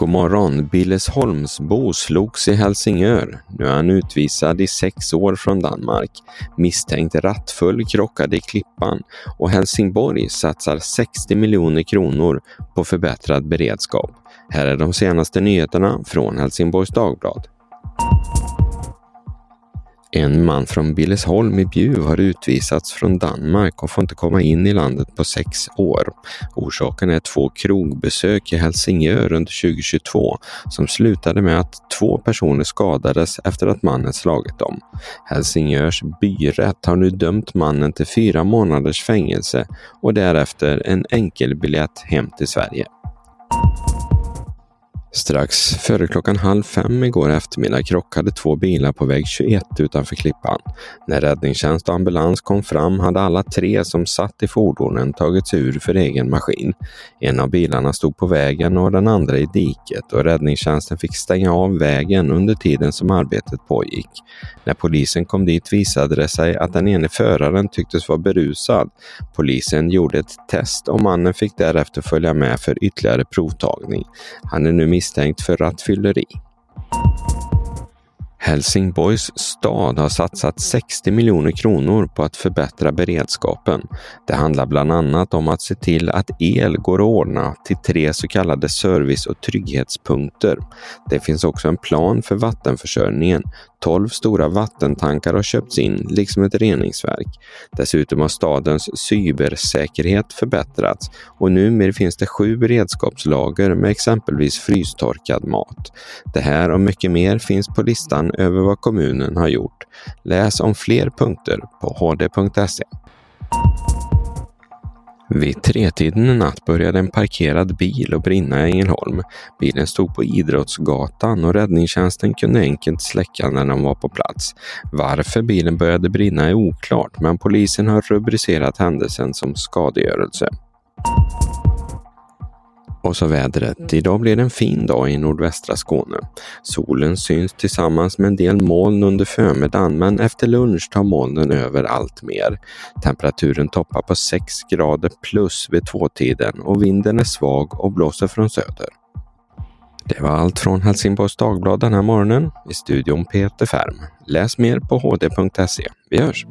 God morgon! Billesholmsbo slogs i Helsingör. Nu är han utvisad i sex år från Danmark. Misstänkt rattfull krockade i Klippan och Helsingborg satsar 60 miljoner kronor på förbättrad beredskap. Här är de senaste nyheterna från Helsingborgs Dagblad. En man från Billesholm i Bjuv har utvisats från Danmark och får inte komma in i landet på sex år. Orsaken är två krogbesök i Helsingör under 2022 som slutade med att två personer skadades efter att mannen slagit dem. Helsingörs byrätt har nu dömt mannen till fyra månaders fängelse och därefter en enkelbiljett hem till Sverige. Strax före klockan halv fem igår eftermiddag krockade två bilar på väg 21 utanför Klippan. När räddningstjänst och ambulans kom fram hade alla tre som satt i fordonen tagit sig ur för egen maskin. En av bilarna stod på vägen och den andra i diket och räddningstjänsten fick stänga av vägen under tiden som arbetet pågick. När polisen kom dit visade det sig att den ene föraren tycktes vara berusad. Polisen gjorde ett test och mannen fick därefter följa med för ytterligare provtagning. Han är nu misstänkt för rattfylleri. Helsingborgs stad har satsat 60 miljoner kronor på att förbättra beredskapen. Det handlar bland annat om att se till att el går att ordna till tre så kallade service och trygghetspunkter. Det finns också en plan för vattenförsörjningen 12 stora vattentankar har köpts in, liksom ett reningsverk. Dessutom har stadens cybersäkerhet förbättrats och numera finns det sju beredskapslager med exempelvis frystorkad mat. Det här och mycket mer finns på listan över vad kommunen har gjort. Läs om fler punkter på hd.se. Vid tretiden i natt började en parkerad bil att brinna i Ängelholm. Bilen stod på Idrottsgatan och räddningstjänsten kunde enkelt släcka när de var på plats. Varför bilen började brinna är oklart, men polisen har rubricerat händelsen som skadegörelse. Och så vädret. Idag blir det en fin dag i nordvästra Skåne. Solen syns tillsammans med en del moln under förmiddagen men efter lunch tar molnen över allt mer. Temperaturen toppar på 6 grader plus vid tvåtiden och vinden är svag och blåser från söder. Det var allt från Helsingborgs Dagblad den här morgonen. I studion Peter Färm. Läs mer på hd.se. Vi hörs!